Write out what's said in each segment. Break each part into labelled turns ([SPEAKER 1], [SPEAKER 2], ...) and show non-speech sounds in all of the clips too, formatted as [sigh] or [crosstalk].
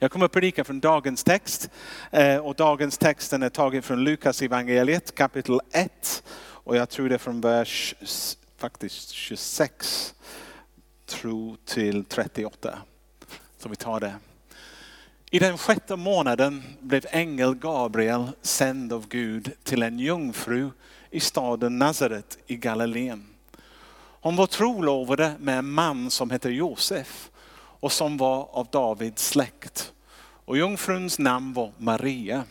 [SPEAKER 1] Jag kommer att predika från dagens text eh, och dagens texten är tagen från Lukas evangeliet kapitel 1 och jag tror det är från vers faktiskt 26 tro till 38. Så vi tar det. I den sjätte månaden blev ängel Gabriel sänd av Gud till en jungfru i staden Nazaret i Galileen. Hon var trolovad med en man som hette Josef och som var av Davids släkt. Och jungfruns namn var Maria.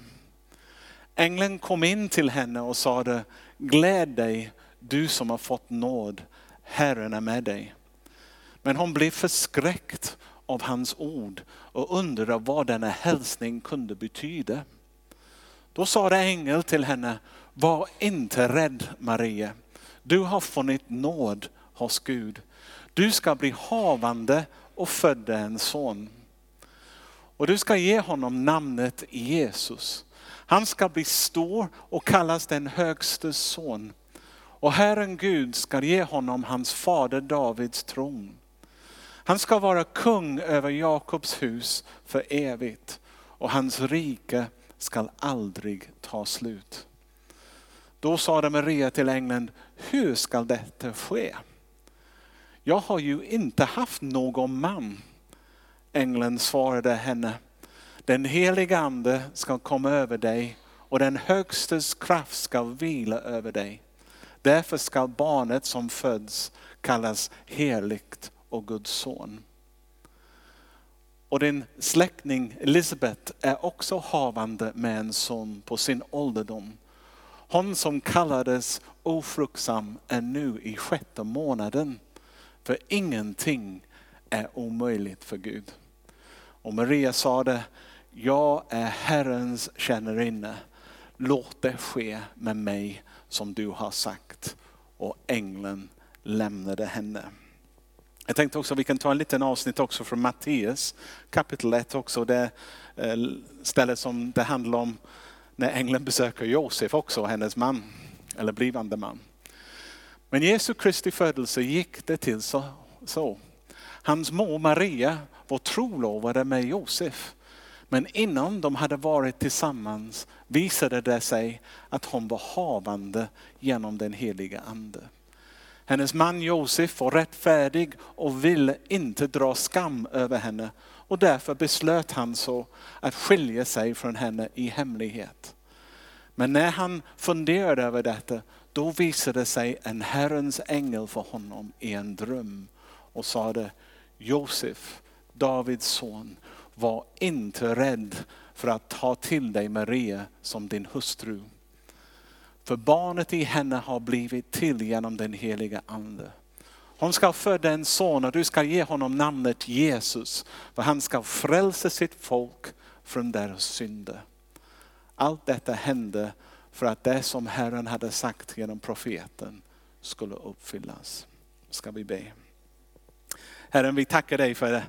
[SPEAKER 1] Ängeln kom in till henne och sade, gläd dig du som har fått nåd, Herren är med dig. Men hon blev förskräckt av hans ord och undrade vad denna hälsning kunde betyda. Då sade ängeln till henne, var inte rädd Maria, du har funnit nåd hos Gud. Du ska bli havande och födde en son. Och du ska ge honom namnet Jesus. Han ska bli stor och kallas den högste son. Och Herren Gud ska ge honom hans fader Davids tron. Han ska vara kung över Jakobs hus för evigt och hans rike ska aldrig ta slut. Då sade Maria till ängeln, hur ska detta ske? Jag har ju inte haft någon man. Ängeln svarade henne, den heliga ande ska komma över dig och den högstes kraft ska vila över dig. Därför ska barnet som föds kallas heligt och Guds son. Och din släkting Elisabet är också havande med en son på sin ålderdom. Hon som kallades ofruktsam är nu i sjätte månaden för ingenting är omöjligt för Gud. Och Maria sa det, jag är Herrens tjänarinna. Låt det ske med mig som du har sagt. Och ängeln lämnade henne. Jag tänkte också att vi kan ta en liten avsnitt också från Matteus kapitel 1 också. Det eh, stället som det handlar om när ängeln besöker Josef också, hennes man, eller blivande man. Men Jesu Kristi födelse gick det till så. så. Hans mor Maria var trolovade med Josef. Men innan de hade varit tillsammans visade det sig att hon var havande genom den heliga ande. Hennes man Josef var rättfärdig och ville inte dra skam över henne och därför beslöt han så att skilja sig från henne i hemlighet. Men när han funderade över detta då visade sig en Herrens ängel för honom i en dröm och sade Josef, Davids son, var inte rädd för att ta till dig Maria som din hustru. För barnet i henne har blivit till genom den heliga ande. Hon ska föda en son och du ska ge honom namnet Jesus. För han ska frälsa sitt folk från deras synder. Allt detta hände för att det som Herren hade sagt genom profeten skulle uppfyllas. Ska vi be. Herren vi tackar dig för,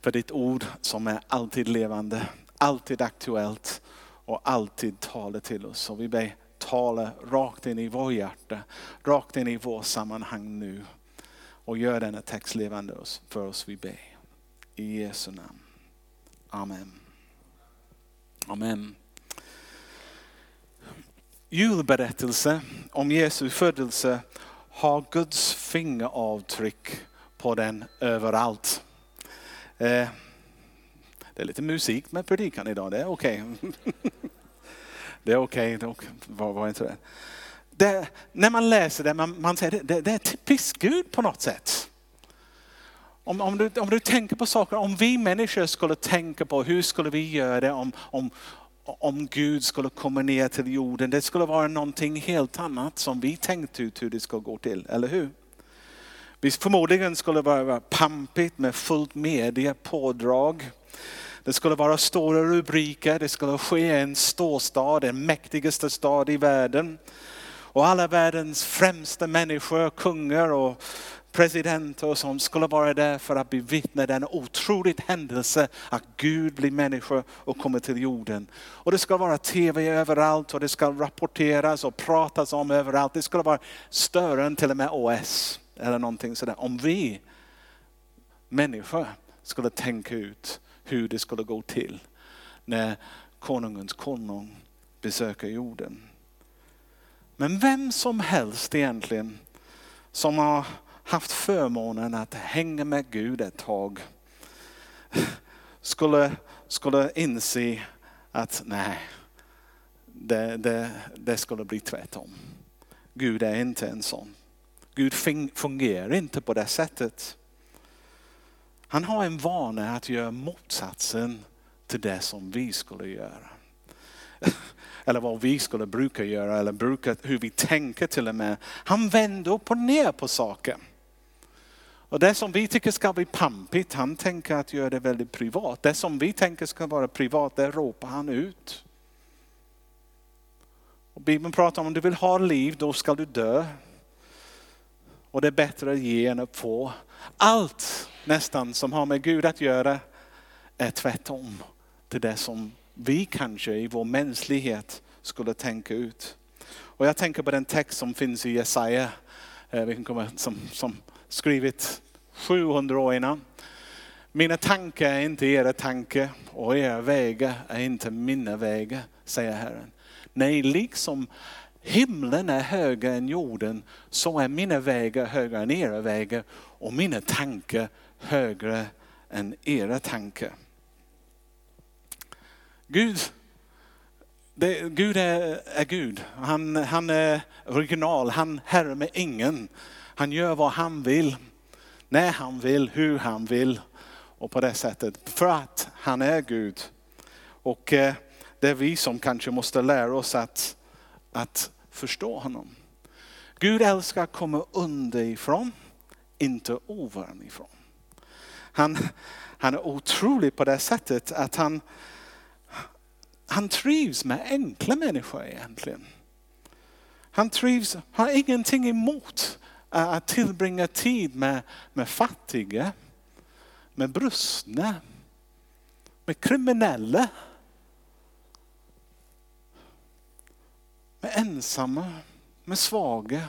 [SPEAKER 1] för ditt ord som är alltid levande, alltid aktuellt och alltid talar till oss. Och vi ber tala rakt in i vår hjärta, rakt in i vårt sammanhang nu. Och gör denna text levande för oss vi ber. I Jesu namn. Amen. Amen julberättelse om Jesu födelse har Guds fingeravtryck på den överallt. Eh, det är lite musik med predikan idag, det är okej. Okay. [laughs] Det är okej, okay. var, var inte det. det. När man läser det, man, man säger det, det är typiskt Gud på något sätt. Om, om, du, om du tänker på saker, om vi människor skulle tänka på hur skulle vi göra det om, om, om Gud skulle komma ner till jorden. Det skulle vara någonting helt annat som vi tänkte ut hur det ska gå till, eller hur? Vi förmodligen skulle vara pampigt med fullt media pådrag. Det skulle vara stora rubriker, det skulle ske i en storstad, den mäktigaste stad i världen. Och alla världens främsta människor, kungar och presidenter som skulle vara där för att bevittna den otroligt händelse att Gud blir människa och kommer till jorden. Och det ska vara tv överallt och det ska rapporteras och pratas om överallt. Det skulle vara större än till och med OS eller någonting sådär. Om vi människor skulle tänka ut hur det skulle gå till när konungens konung besöker jorden. Men vem som helst egentligen som har haft förmånen att hänga med Gud ett tag skulle, skulle inse att nej, det, det, det skulle bli tvärtom. Gud är inte en sån. Gud fungerar inte på det sättet. Han har en vana att göra motsatsen till det som vi skulle göra. [laughs] Eller vad vi skulle bruka göra eller bruka, hur vi tänker till och med. Han vänder upp och ner på saker. Och det som vi tycker ska bli pampigt, han tänker att göra det väldigt privat. Det som vi tänker ska vara privat, det ropar han ut. Och Bibeln pratar om att om du vill ha liv, då ska du dö. Och det är bättre att ge än att få. Allt nästan som har med Gud att göra är tvärtom till det som vi kanske i vår mänsklighet skulle tänka ut. Och jag tänker på den text som finns i Jesaja, eh, som, som skrivit 700 år innan. Mina tankar är inte era tankar och era vägar är inte mina vägar, säger Herren. Nej, liksom himlen är högre än jorden så är mina vägar högre än era vägar och mina tankar högre än era tankar. Gud, det, Gud är, är, Gud. Han, han är original, han herre med ingen. Han gör vad han vill, när han vill, hur han vill och på det sättet. För att han är Gud. Och eh, det är vi som kanske måste lära oss att, att förstå honom. Gud älskar att komma underifrån, inte ovanifrån. Han, han är otrolig på det sättet att han, han trivs med enkla människor egentligen. Han trivs, har ingenting emot att tillbringa tid med, med fattiga, med brustna, med kriminella. Med ensamma, med svaga,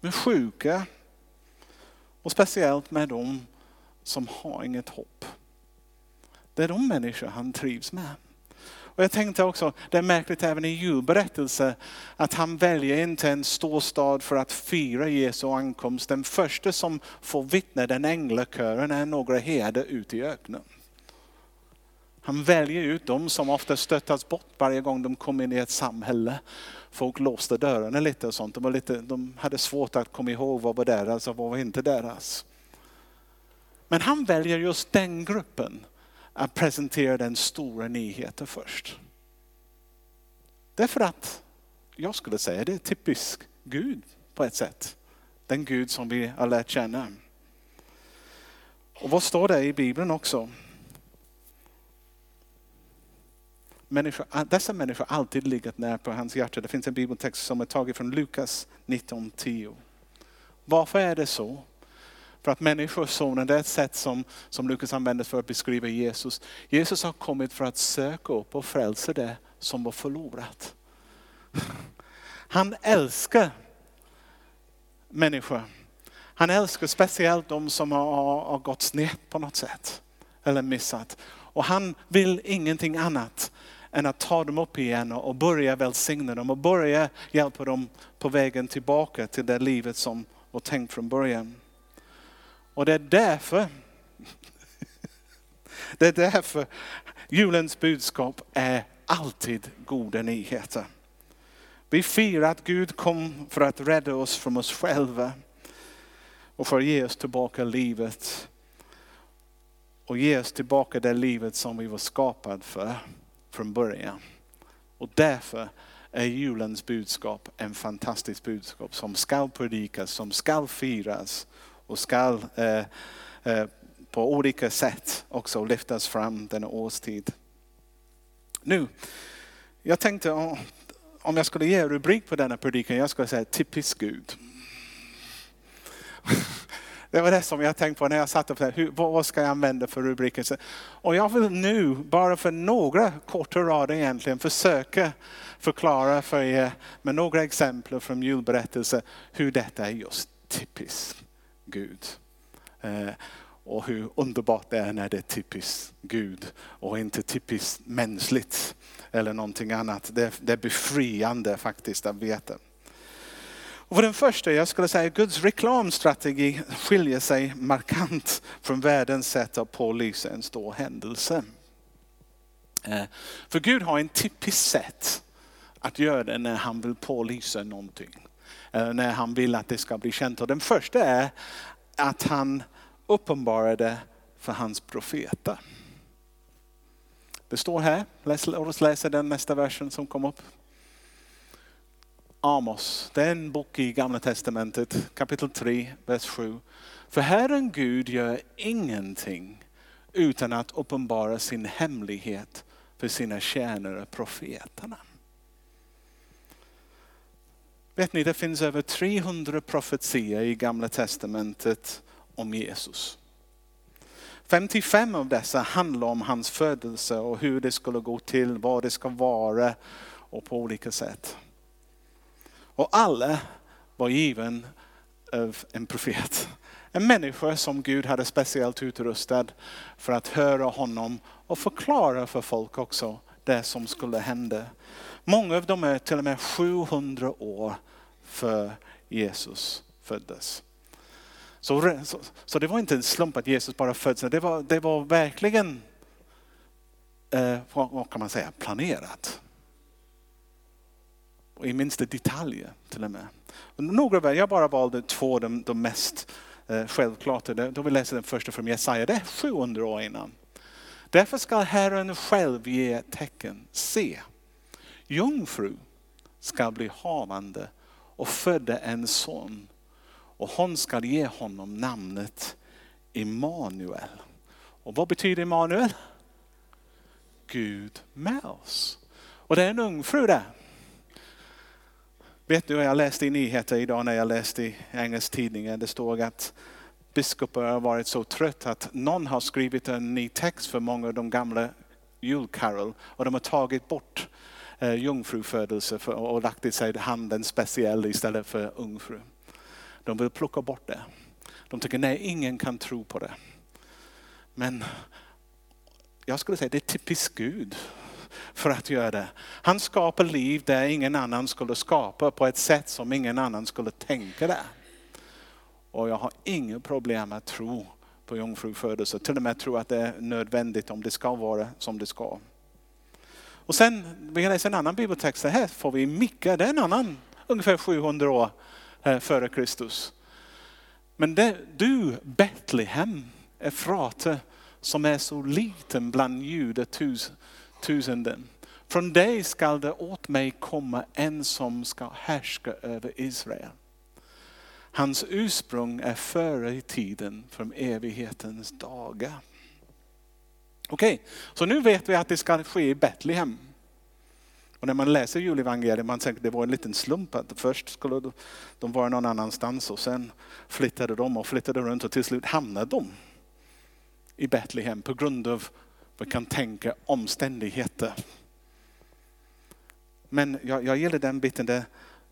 [SPEAKER 1] med sjuka och speciellt med dem som har inget hopp. Det är de människor han trivs med. Och jag tänkte också, det är märkligt även i julberättelse att han väljer inte en stor stad för att fira Jesu ankomst. Den första som får vittna den änglakören är några herdar ute i öknen. Han väljer ut de som ofta stöttas bort varje gång de kommer in i ett samhälle. Folk låste dörrarna lite och sånt. De, var lite, de hade svårt att komma ihåg vad var deras och vad var inte deras. Men han väljer just den gruppen att presentera den stora nyheten först. Därför att jag skulle säga det är typisk Gud på ett sätt. Den Gud som vi har lärt känna. Och vad står det i Bibeln också? Människor, dessa människor har alltid legat nära på hans hjärta. Det finns en bibeltext som är tagen från Lukas 19.10. Varför är det så? För att människosonen, det är ett sätt som, som Lukas använder för att beskriva Jesus. Jesus har kommit för att söka upp och frälsa det som var förlorat. Han älskar människor. Han älskar speciellt de som har, har gått snett på något sätt. Eller missat. Och han vill ingenting annat än att ta dem upp igen och börja välsigna dem och börja hjälpa dem på vägen tillbaka till det livet som var tänkt från början. Och det är därför, [laughs] det är därför julens budskap är alltid goda nyheter. Vi firar att Gud kom för att rädda oss från oss själva och för att ge oss tillbaka livet. Och ge oss tillbaka det livet som vi var skapade för från början. Och därför är julens budskap en fantastisk budskap som ska predikas, som ska firas och ska eh, eh, på olika sätt också lyftas fram denna årstid. Nu, jag tänkte om jag skulle ge rubrik på denna predikan, jag skulle säga typisk Gud. Det var det som jag tänkte på när jag satt och tänkte, vad ska jag använda för rubriker? Och jag vill nu, bara för några korta rader egentligen, försöka förklara för er med några exempel från julberättelser hur detta är just typiskt Gud. Eh, och hur underbart det är när det är typiskt Gud och inte typiskt mänskligt eller någonting annat. Det, det är befriande faktiskt att veta. Och för den första, jag skulle säga Guds reklamstrategi skiljer sig markant från världens sätt att pålysa en stor händelse. Eh, för Gud har en typiskt sätt att göra det när han vill pålysa någonting. Eh, när han vill att det ska bli känt. Och den första är att han uppenbarade för hans profeter. Det står här, låt oss läsa den nästa versen som kom upp. Amos, det är en bok i Gamla Testamentet, kapitel 3, vers 7. För Herren Gud gör ingenting utan att uppenbara sin hemlighet för sina tjänare profeterna. Vet ni, det finns över 300 profetier i Gamla Testamentet om Jesus. 55 av dessa handlar om hans födelse och hur det skulle gå till, vad det ska vara och på olika sätt. Och alla var given av en profet. En människa som Gud hade speciellt utrustad för att höra honom och förklara för folk också det som skulle hända. Många av dem är till och med 700 år för Jesus föddes. Så, så, så, det var inte en slump att Jesus bara föddes. Det var, det var verkligen, eh, vad kan man säga, planerat. Och I minsta detaljer till och med. Några, jag bara valde två de, de mest eh, självklara. Då vi läser den första från Jesaja, det är 700 år innan. Därför ska Herren själv ge tecken. Se, jungfru ska bli havande och födde en son och hon ska ge honom namnet Immanuel. Och vad betyder Immanuel? Gud med oss. Och det är en ungfru där. Vet du, vad jag läste i nyheter idag när jag läste i engelsk tidningen, det stod att biskopar har varit så trött att någon har skrivit en ny text för många av de gamla julkarol och de har tagit bort eh, jungfrufödelse för, och lagt i sig handen speciell istället för ungfru. De vill plocka bort det. De tycker nej, ingen kan tro på det. Men jag skulle säga det är typiskt Gud för att göra det. Han skapar liv där ingen annan skulle skapa på ett sätt som ingen annan skulle tänka det. Och jag har inga problem att tro på jungfrufödelse. Till och med tro att det är nödvändigt om det ska vara som det ska. Och sen, vi läser en annan bibeltext, här får vi Mika, det är en annan ungefär 700 år eh, före Kristus. Men det, du Betlehem, Efrate, som är så liten bland judatusenden. Från dig skall det åt mig komma en som ska härska över Israel. Hans ursprung är före i tiden, från evighetens dagar. Okej, okay, så nu vet vi att det ska ske i Betlehem. Och när man läser julevangeliet, man tänker att det var en liten slump att först skulle de vara någon annanstans och sen flyttade de och flyttade runt och till slut hamnade de i Betlehem på grund av, vad kan tänka, omständigheter. Men jag, jag gillar den biten där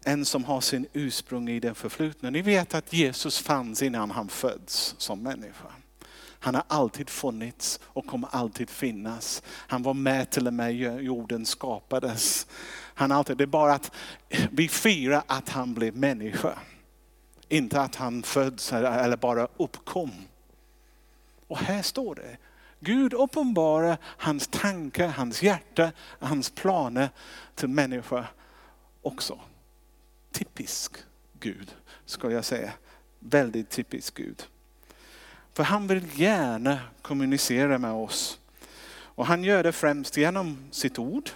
[SPEAKER 1] en som har sin ursprung i det förflutna. Ni vet att Jesus fanns innan han föds som människa. Han har alltid funnits och kommer alltid finnas. Han var med till och med jorden skapades. Han alltid, det är bara att vi firar att han blev människa. Inte att han föds eller bara uppkom. Och här står det, Gud uppenbarar hans tankar, hans hjärta, hans planer till människa också. Typisk Gud, skulle jag säga. Väldigt typisk Gud. För han vill gärna kommunicera med oss. Och han gör det främst genom sitt ord.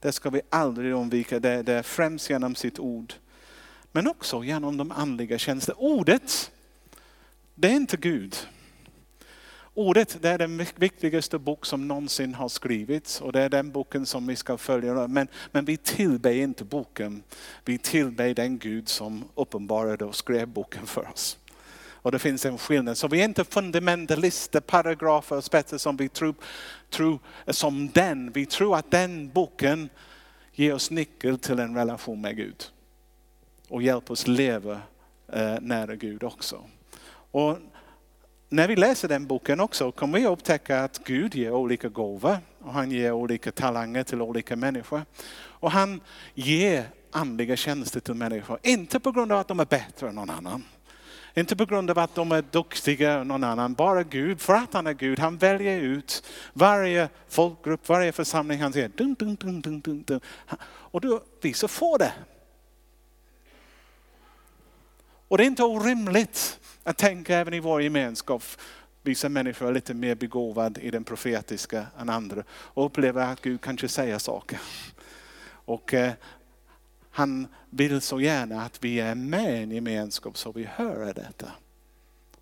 [SPEAKER 1] Det ska vi aldrig undvika, det, är främst genom sitt ord. Men också genom de andliga tjänsterna. Ordet, det är inte Gud. Ordet det är den viktigaste bok som någonsin har skrivits och det är den boken som vi ska följa. Men, men vi tillber inte boken, vi tillber den Gud som uppenbarade och skrev boken för oss. Och det finns en skillnad. Så vi är inte fundamentalister, paragrafer och spetsar som vi tror, tror som den. Vi tror att den boken ger oss nyckel till en relation med Gud. Och hjälper oss leva eh, nära Gud också. Och när vi läser den boken också kommer vi upptäcka att Gud ger olika gåvor och han ger olika talanger till olika människor. Och han ger andliga tjänster till människor, inte på grund av att de är bättre än någon annan. Inte på grund av att de är duktiga, än någon annan, bara Gud, för att han är Gud. Han väljer ut varje folkgrupp, varje församling. Han säger dun, dun, dun, dun, dun, dun. Och då, vi så får det. Och det är inte orimligt att tänka även i vår gemenskap. Vissa människor är lite mer begåvade i den profetiska än andra och upplever att Gud kanske säger saker. Och eh, han vill så gärna att vi är med i en gemenskap så vi hör detta.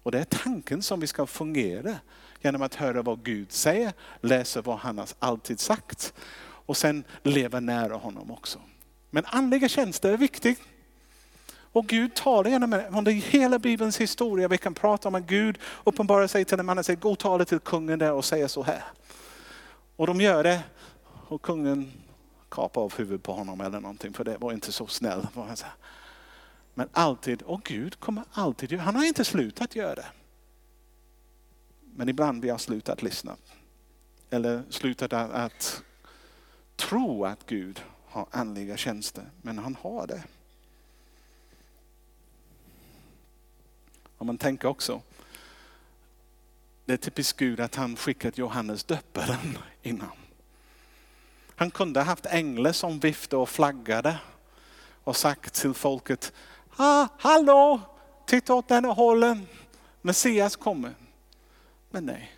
[SPEAKER 1] Och det är tanken som vi ska fungera genom att höra vad Gud säger, läsa vad han har alltid sagt och sen leva nära honom också. Men andliga tjänster är viktigt. Och Gud talar genom under hela Bibelns historia. Vi kan prata om att Gud uppenbarar sig till en man och säger, gå och tala till kungen där och säga så här. Och de gör det. Och kungen Kapa av huvudet på honom eller någonting för det var inte så snäll. Men alltid, och Gud kommer alltid, han har inte slutat göra det. Men ibland vi har slutat lyssna. Eller slutat att, att tro att Gud har andliga tjänster, men han har det. Om man tänker också, det är typiskt Gud att han skickat Johannes döparen innan. Han kunde haft änglar som viftade och flaggade och sagt till folket, ah, hallå, titta åt den hållen, Messias kommer. Men nej,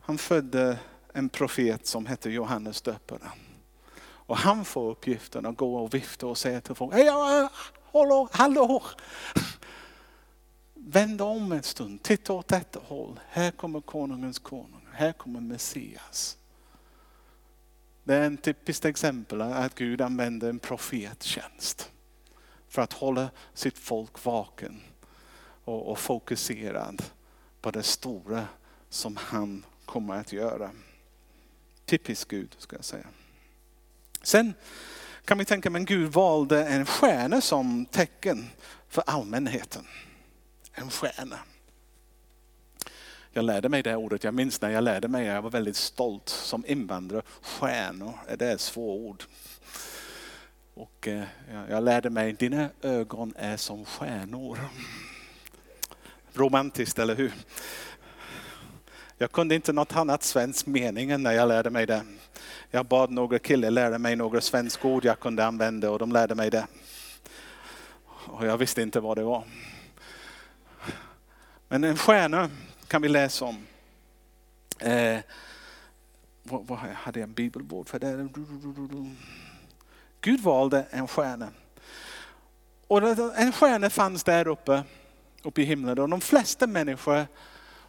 [SPEAKER 1] han födde en profet som hette Johannes döparen. Och han får uppgiften att gå och vifta och säga till folk, hey, hallå, hallå, Vänd om en stund, titta åt detta håll. Här kommer konungens konung, här kommer Messias. Det är ett typiskt exempel att Gud använder en profettjänst för att hålla sitt folk vaken och, och fokuserad på det stora som han kommer att göra. Typiskt Gud ska jag säga. Sen kan vi tänka, men Gud valde en stjärna som tecken för allmänheten en stjärna. Jag lärde mig det ordet, jag minns när jag lärde mig, jag var väldigt stolt som invandrare. Stjärnor, det är ett svårt ord. Och eh, jag lärde mig, dina ögon är som stjärnor. Romantiskt, eller hur? Jag kunde inte något annat svenskt mening än när jag lärde mig det. Jag bad några killar lära mig några svenska ord jag kunde använda och de lärde mig det. Och jag visste inte vad det var. Men en stjärna kan vi läsa om. Eh, vad, vad hade jag en bibelbord för det? Gud valde en stjärna. Och en stjärna fanns där uppe, uppe i himlen och de flesta människor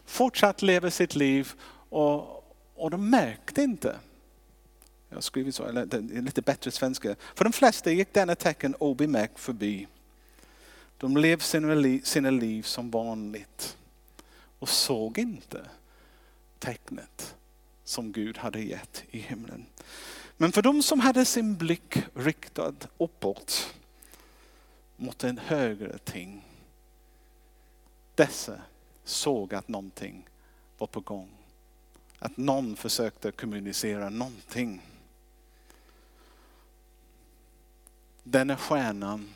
[SPEAKER 1] fortsatt leva sitt liv och, och de märkte inte. Jag har skrivit så, eller lite bättre svenska. För de flesta gick denna tecken obemärkt förbi. De levde sina liv som vanligt och såg inte tecknet som Gud hade gett i himlen. Men för de som hade sin blick riktad uppåt mot en högre ting. Dessa såg att någonting var på gång. Att någon försökte kommunicera någonting. Denna stjärnan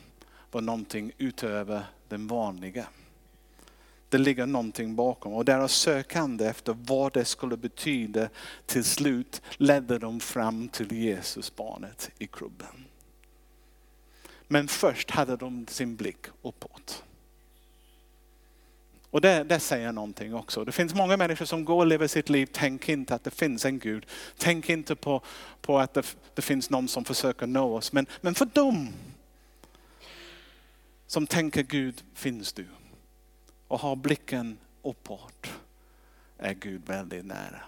[SPEAKER 1] var någonting utöver den vanliga. Det ligger någonting bakom och deras sökande efter vad det skulle betyda till slut ledde dem fram till Jesus barnet i krubben. Men först hade de sin blick uppåt. Och det, det, säger någonting också. Det finns många människor som går och lever sitt liv, tänk inte att det finns en Gud. Tänk inte på, på att det, det finns någon som försöker nå oss. Men, men för dem som tänker Gud finns du och har blicken uppåt är Gud väldigt nära.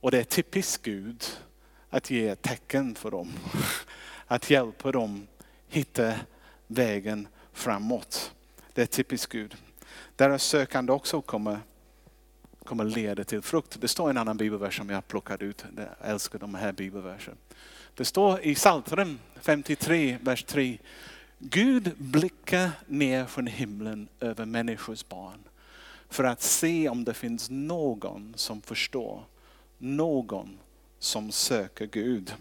[SPEAKER 1] Och det är typiskt Gud att ge tecken för dem. [laughs] Att hjälpa dem hitta vägen framåt. Det är typiskt Gud. Deras sökande också kommer, kommer leda till frukt. Det står en annan bibelvers som jag plockade ut. Jag älskar de här bibelverserna. Det står i Psaltaren 53, vers 3. Gud blickar ner från himlen över människors barn för att se om det finns någon som förstår, någon som söker Gud.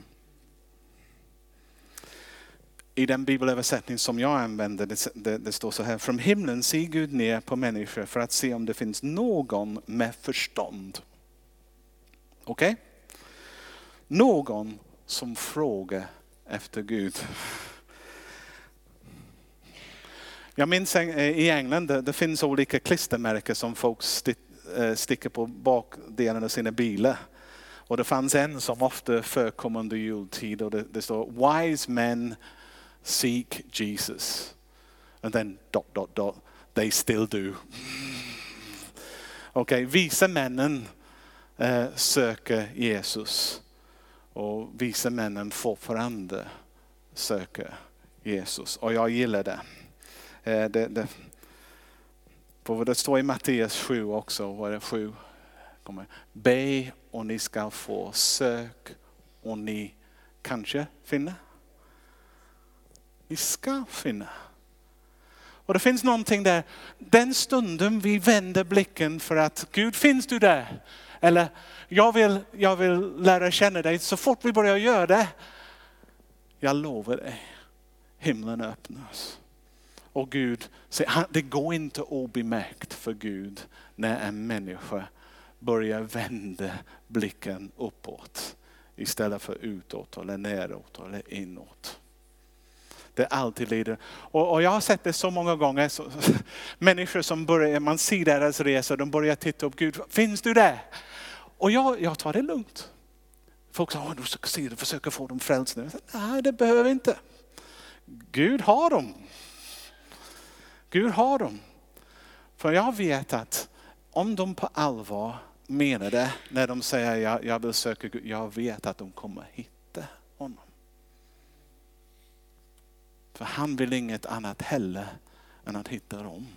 [SPEAKER 1] I den bibelöversättning som jag använder, det, det, det, står så här, från himlen ser Gud ner på människor för att se om det finns någon med förstånd. Okej? Okay? Någon som frågar efter Gud. Jag minns eh, i England, det, det finns olika klistermärken som folk eh, sticker på bakdelen av sina bilar. Och det fanns en som ofta förekom under jultid och det, det står Wise men seek Jesus. And then dot dot dot, they still do. [laughs] Okej, okay, visa männen eh, söker Jesus. Och visa männen fortfarande söker Jesus. Och jag gillar det. Eh, det, det, det står i Matteus 7 också, vad är det 7? Be och ni ska få, sök och ni kanske finna. Ni ska finna. Och det finns någonting där, den stunden vi vänder blicken för att Gud finns du där? Eller jag vill, jag vill lära känna dig, så fort vi börjar göra det, jag lovar dig, himlen öppnas. Och Gud, det går inte obemärkt för Gud när en människa börjar vända blicken uppåt istället för utåt eller neråt eller inåt. Det alltid leder. Och, och, jag har sett det så många gånger. Så, [laughs] människor som börjar, man ser deras resa, de börjar titta upp, Gud, finns du där? Och jag, jag tar det lugnt. Folk säger, du ska se, du försöker få dem frälsta. Nej, det behöver inte. Gud har dem. Gud har dem. För jag vet att om de på allvar menar det när de säger jag, jag vill söka Gud, jag vet att de kommer hitta honom. För han vill inget annat heller än att hitta dem.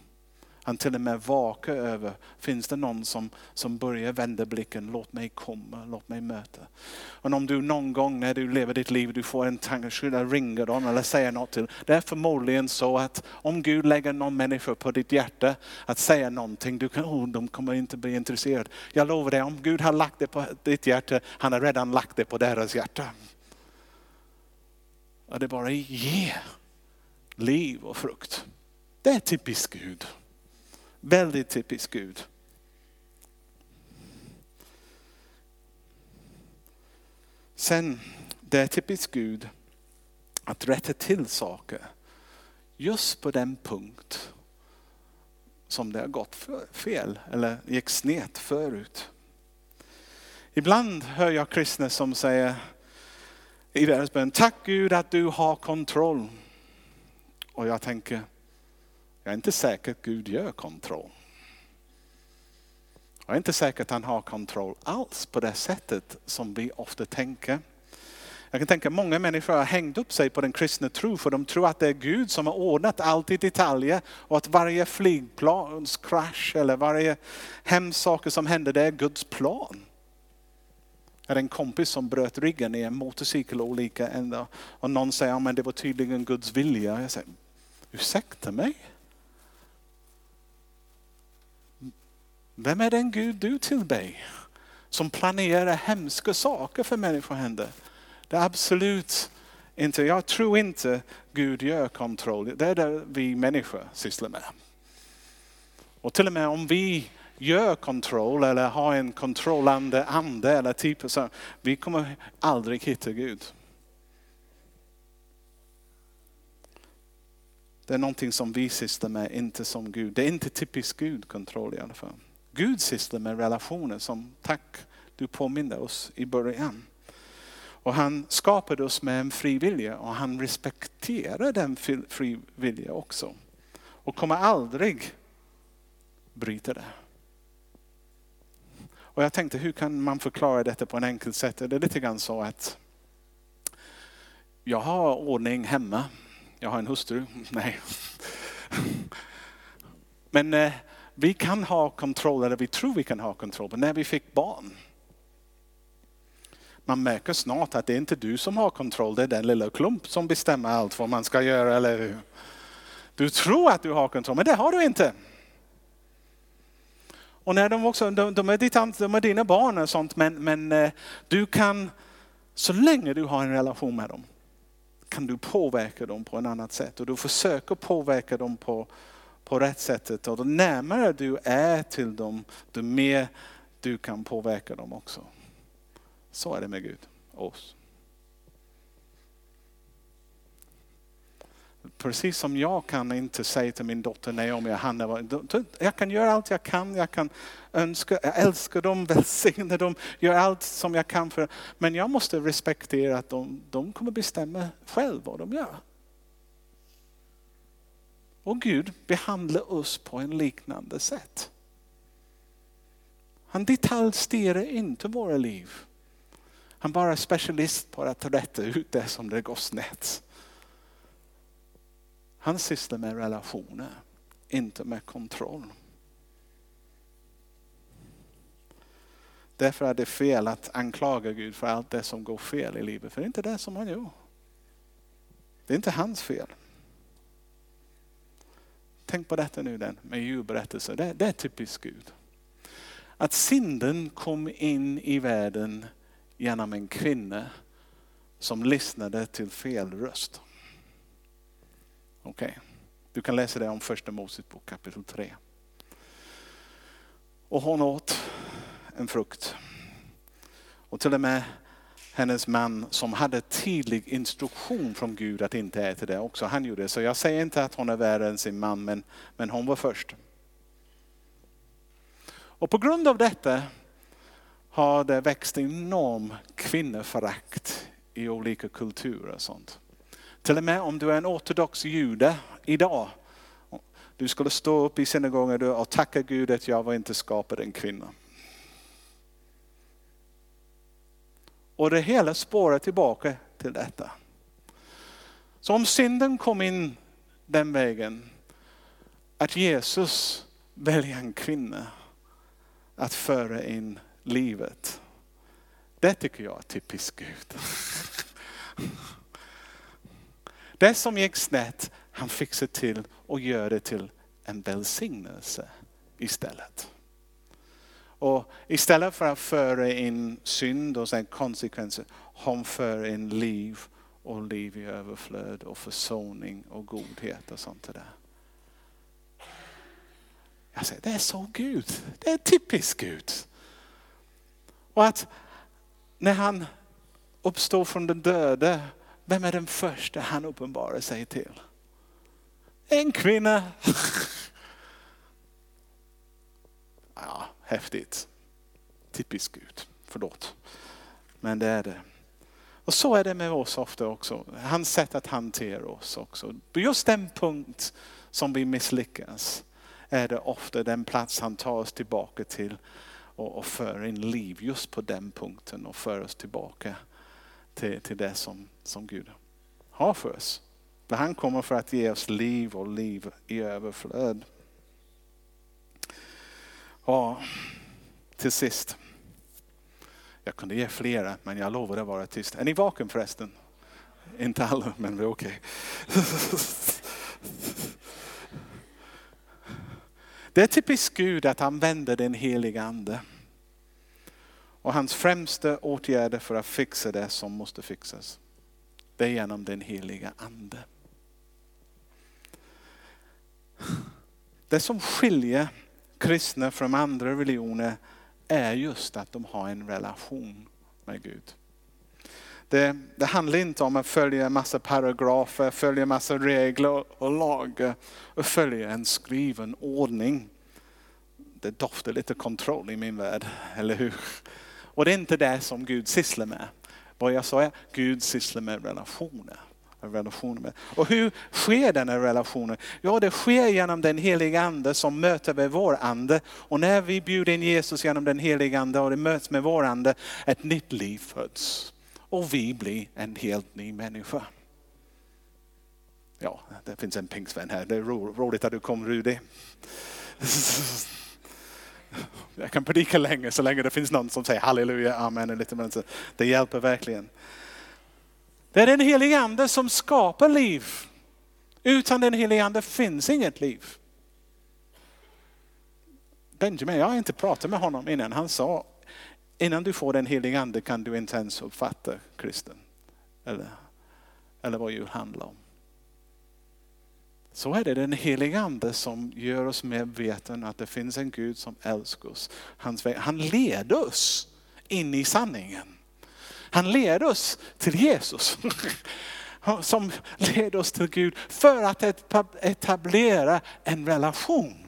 [SPEAKER 1] Han till och med vakar över, finns det någon som, som börjar vända blicken, låt mig komma, låt mig möta. Och om du någon gång när du lever ditt liv, du får en tanke, skulle ringa dem eller säga något till. Det är förmodligen så att om Gud lägger någon människa på ditt hjärta att säga någonting, du kan, oh, de kommer inte bli intresserade. Jag lovar dig, om Gud har lagt det på ditt hjärta, han har redan lagt det på deras hjärta. Och det bara ge liv och frukt. Det är typiskt Gud. Väldigt typiskt Gud. Sen, det är typiskt Gud att rätta till saker just på den punkt som det har gått fel eller gick snett förut. Ibland hör jag kristna som säger i deras bön, tack Gud att du har kontroll. Och jag tänker, jag är inte säker att Gud gör kontroll. Jag är inte säker att han har kontroll alls på det sättet som vi ofta tänker. Jag kan tänka att många människor har hängt upp sig på den kristna tro för de tror att det är Gud som har ordnat allt i detaljer och att varje flygplanskrasch eller varje hemsk sak som händer det är Guds plan. Jag hade en kompis som bröt ryggen i en motorcykelolycka och någon säger att det var tydligen Guds vilja. Jag säger, ursäkta mig? Vem är den Gud du tillber? Som planerar hemska saker för människohänder. Det är absolut inte, jag tror inte Gud gör kontroll. Det är det vi människor sysslar med. Och till och med om vi gör kontroll eller har en kontrollande ande eller typ så, vi kommer aldrig hitta Gud. Det är någonting som vi sysslar med, inte som Gud. Det är inte typiskt Gud kontroll i alla fall. Gud sysslar med relationer som tack, du påminner oss i början. Och han skapade oss med en fri vilja och han respekterar den fri vilja också. Och kommer aldrig bryta det. Och jag tänkte, hur kan man förklara detta på en enkelt sätt? Det är lite grann så att jag har ordning hemma. Jag har en hustru. [laughs] Nej. Men eh, vi kan ha kontroll, eller vi tror vi kan ha kontroll, men när vi fick barn. Man märker snart att det är inte du som har kontroll, det är den lilla klump som bestämmer allt vad man ska göra, eller hur? Du tror att du har kontroll, men det har du inte. Och när de också, de, de, är ditt, de är dina barn och sånt, men, men eh, du kan, så länge du har en relation med dem, kan du påverka dem på ett annat sätt. Och du försöker påverka dem på, på rätt sättet. Och då närmare du är till dem, desto mer du kan påverka dem också. Så är det med Gud och oss. Precis som jag kan inte säga till min dotter Naomi och Hanna, jag kan göra allt jag kan, jag kan önska, jag älskar dem, [laughs] välsigna dem, gör allt som jag kan för Men jag måste respektera att de, de kommer bestämma själva vad de gör. Och Gud behandlar oss på en liknande sätt. Han detaljstyr inte våra liv. Han bara är specialist på att rätta ut det som det går snett. Han sysslar med relationer, inte med kontroll. Därför är det fel att anklaga Gud för allt det som går fel i livet. För det är inte det som han gör. Det är inte hans fel. Tänk på detta nu den med djurberättelser. Det, det är typiskt Gud. Att synden kom in i världen genom en kvinna som lyssnade till fel röst. Okej, okay. du kan läsa det om första Mosebok kapitel 3. Och hon åt en frukt. Och till och med hennes man som hade tydlig instruktion från Gud att inte äta det också, han gjorde det. Så jag säger inte att hon är värre än sin man, men, men hon var först. Och på grund av detta har det växt enorm kvinnoförakt i olika kulturer och sånt. Till och med om du är en ortodox jude idag, du skulle stå upp i synagogan och tacka Gud att jag var inte skapad en kvinna. Och det hela spårar tillbaka till detta. Så om synden kom in den vägen, att Jesus väljer en kvinna att föra in livet. Det tycker jag är typiskt Gud. Det som gick snett, han fixar till och gör det till en välsignelse istället. Och istället för att föra in synd och sen konsekvenser, han för in liv och liv i överflöd och försoning och godhet och sånt där. Jag säger, det är så Gud. Det är typiskt Gud. Och att när han uppstår från den döde, vem är den första han uppenbarar sig till? En kvinna. [laughs] ja, häftigt. Typiskt Gud, förlåt. Men det är det. Och så är det med oss ofta också. Hans sätt att hantera oss också. Just den punkt som vi misslyckas är det ofta den plats han tar oss tillbaka till och, och för in liv just på den punkten och för oss tillbaka till, till det som, som Gud har för oss. För han kommer för att ge oss liv och liv i överflöd. Ja, till sist. Jag kunde ge flera, men jag lovade att vara tyst. Är ni vaken förresten? Inte alla, men det är okej. Okay. Det är typiskt Gud att använda den heliga ande. Och hans främsta åtgärder för att fixa det som måste fixas, det är genom den heliga ande. Det som skiljer kristna från andra religioner är just att de har en relation med Gud. Det, det, handlar inte om att följa en massa paragrafer, följa en massa regler och lagar och följa en skriven ordning. Det doftar lite kontroll i min värld, eller hur? Och det är inte det som Gud sysslar med. Vad jag sa är, Gud sysslar med relationer relationer Och hur sker den här relationen? Ja, det sker genom den heliga ande som möter med vår ande. Och när vi bjuder in Jesus genom den heliga ande och det möts med vår ande, ett nytt liv föds. Och vi blir en helt ny människa. Ja, det finns en pingstvän här. Det är roligt att du kom Rudi. Jag kan predika länge så länge det finns någon som säger halleluja, amen. Lite det hjälper verkligen. Det är den helige ande som skapar liv. Utan den helige ande finns inget liv. Benjamin, jag har inte pratat med honom innan. Han sa, innan du får den helige ande kan du inte ens uppfatta kristen. Eller, eller vad jul handlar om. Så är det den helige ande som gör oss medvetna att det finns en Gud som älskar oss. Han leder oss in i sanningen. Han leder oss till Jesus. Som leder oss till Gud för att etablera en relation.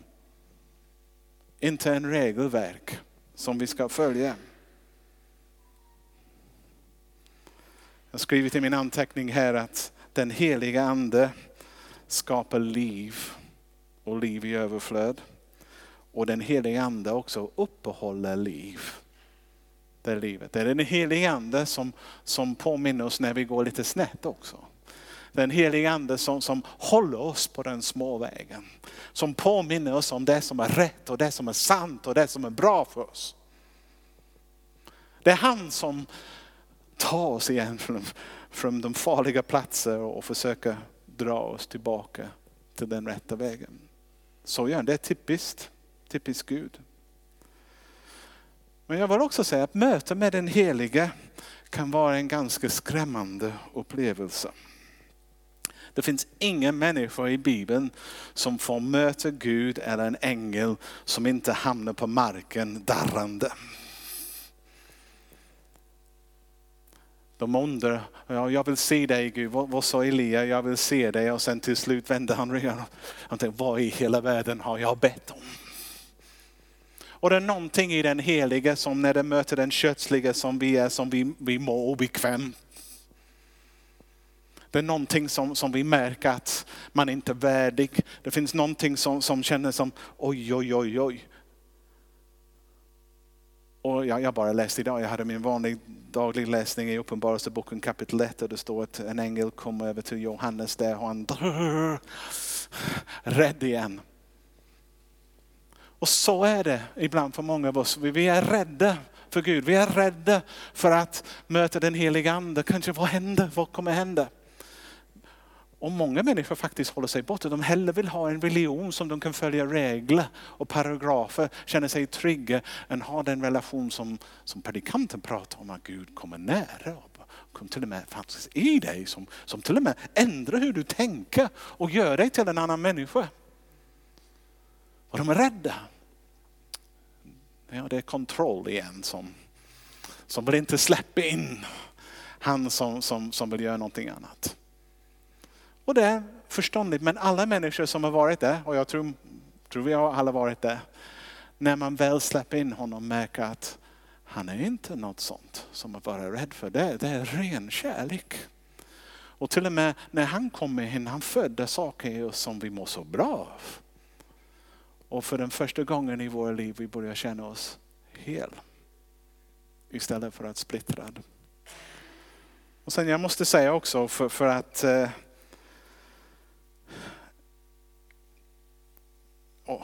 [SPEAKER 1] Inte en regelverk som vi ska följa. Jag har skrivit i min anteckning här att den heliga ande skapar liv och liv i överflöd. Och den heliga ande också uppehåller liv. Det är livet. Det är den helige ande som, som påminner oss när vi går lite snett också. Den helige ande som, som håller oss på den små vägen. Som påminner oss om det som är rätt och det som är sant och det som är bra för oss. Det är han som tar oss igen från, från de farliga platser och försöker dra oss tillbaka till den rätta vägen. Så gör han, det är typiskt, typiskt Gud. Men jag vill också säga att möte med den helige kan vara en ganska skrämmande upplevelse. Det finns ingen människa i Bibeln som får möta Gud eller en ängel som inte hamnar på marken darrande. De undrar, ja, jag vill se dig Gud, vad, vad sa Elia, jag vill se dig och sen till slut vände han ryggen. Han tänkte, vad i hela världen har jag bett om? Och det är någonting i den helige som när det möter den kötsliga som vi är, som vi, vi mår obekvämt. Det är någonting som, som vi märker att man inte är värdig. Det finns någonting som, som känner som oj, oj, oj, oj. Och jag, jag bara läste idag, jag hade min vanliga daglig läsning i Uppenbarelseboken kapitel 1 och det står att en ängel kommer över till Johannes där och han drrr, [laughs] rädd igen. Och så är det ibland för många av oss. Vi är rädda för Gud. Vi är rädda för att möta den heliga ande. Kanske vad händer? Vad kommer hända? Och många människor faktiskt håller sig borta. De hellre vill ha en religion som de kan följa regler och paragrafer, känna sig trygga, än ha den relation som, som predikanten pratar om, att Gud kommer nära. Kom till och med faktiskt i dig, som, som till och med ändrar hur du tänker och gör dig till en annan människa. Och de är rädda. Ja, det är kontroll igen som, som vill inte släppa in han som, som, som vill göra någonting annat. Och det är förståndigt, men alla människor som har varit där, och jag tror, tror vi har alla varit där, när man väl släpper in honom märker att han är inte något sånt som att vara rädd för. Det, det är ren kärlek. Och till och med när han kommer in, han födde saker i oss som vi mår så bra av. Och för den första gången i våra liv vi börjar känna oss hel. Istället för att splittrad. Och sen jag måste säga också för, för att eh, oh,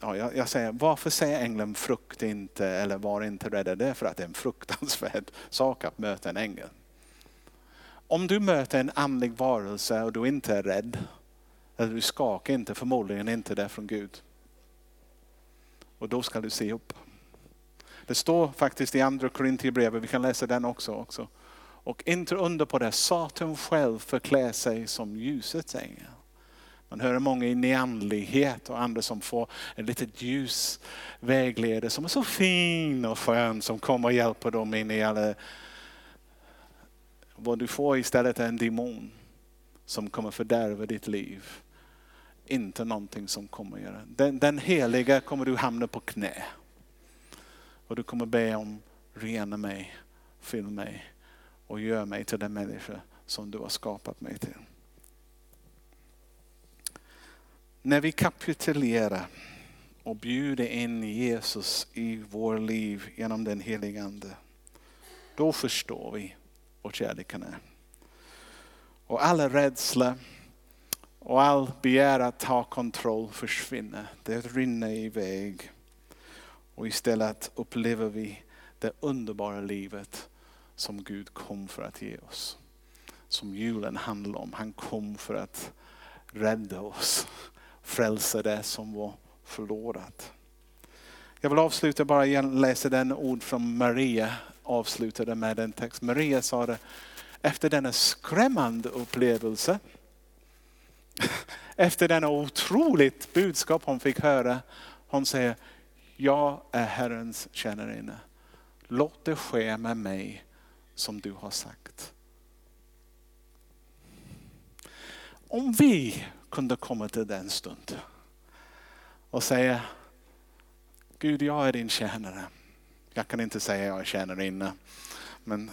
[SPEAKER 1] ja, jag, jag, säger, varför säger ängeln frukt inte eller var inte rädda? Det är för att det är en fruktansvärd [laughs] sak att möta en ängel. Om du möter en andlig varelse och du inte är rädd, eller du skakar inte, förmodligen inte det från Gud. Och då ska du se upp. Det står faktiskt i andra Korintierbrevet, vi kan läsa den också. också. Och inte under på det, Satan själv förklär sig som ljusets ängel. Man hör många i neanlighet och andra som får en litet ljus vägledare som är så fin och skön som kommer och hjälper dem in i alla... Vad du får istället är en demon som kommer fördärva ditt liv. Inte någonting som kommer att göra. Den, den heliga kommer du hamna på knä. Och du kommer be om rena mig, fyll mig och gör mig till den människa som du har skapat mig till. När vi kapitulerar och bjuder in Jesus i vår liv genom den helige Ande, då förstår vi vad kärleken är. Och alla rädsla och all begär att ta kontroll försvinner. Det rinner iväg. Och istället upplever vi det underbara livet som Gud kom för att ge oss. Som julen handlar om. Han kom för att rädda oss frälsa det som var förlorat. Jag vill avsluta bara igen läsa den ord från Maria avslutade med den text. Maria sa det efter denna skrämmande upplevelse. Efter denna otroligt budskap hon fick höra. Hon säger, jag är Herrens tjänarinna. Låt det ske med mig som du har sagt. Om vi kunde komma till den stunden och säga, Gud jag är din tjänare. Jag kan inte säga jag är tjänarinna. Men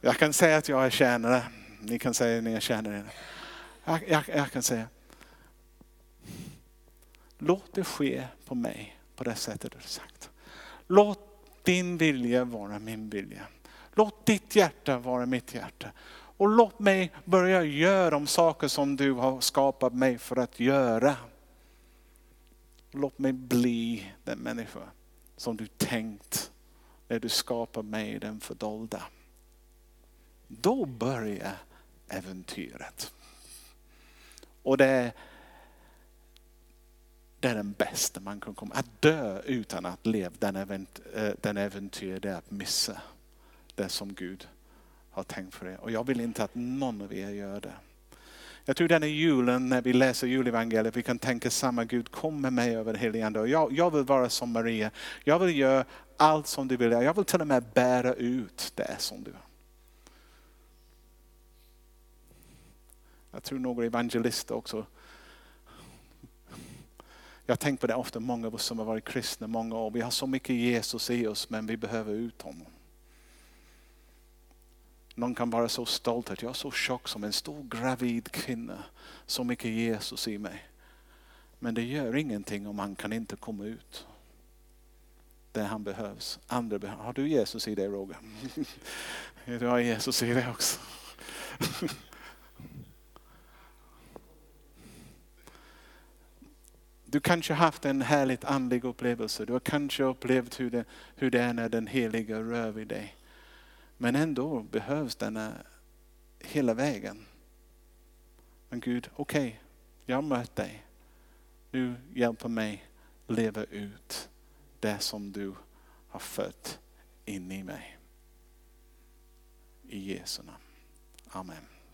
[SPEAKER 1] jag kan säga att jag är tjänare. Ni kan säga att ni är tjänare. Jag, jag, jag kan säga, låt det ske på mig på det sättet du har sagt. Låt din vilja vara min vilja. Låt ditt hjärta vara mitt hjärta. Och låt mig börja göra de saker som du har skapat mig för att göra. Låt mig bli den människa som du tänkt när du skapar mig den fördolda. Då börjar äventyret. Och det är, det är den bästa man kan komma. Att dö utan att leva den, event, eh, den äventyr, det är att missa det som Gud har tänkt för er. Och jag vill inte att någon av er gör det. Jag tror den är julen när vi läser julevangeliet, vi kan tänka samma Gud, kom med mig över heligande. Jag, jag vill vara som Maria. Jag vill göra allt som du vill. Jag vill till och med bära ut det som du. Jag tror några evangelister också. Jag tänker på det ofta, många av oss som har varit kristna många år. Vi har så mycket Jesus i oss men vi behöver ut honom. Någon kan vara så stolt att jag är så tjock som en stor gravid kvinna. Så mycket Jesus i mig. Men det gör ingenting om han kan inte komma ut. Där han behövs. Andra behövs. Har du Jesus i dig Roger? [laughs] Du har Jesus i dig också. [laughs] Du kanske haft en härligt andlig upplevelse. Du har kanske upplevt hur det, hur det är när den heliga rör vid dig. Men ändå behövs denna hela vägen. Men Gud, okej, okay, jag har mött dig. Nu hjälper mig leva ut det som du har fött in i mig. I Jesu namn. Amen.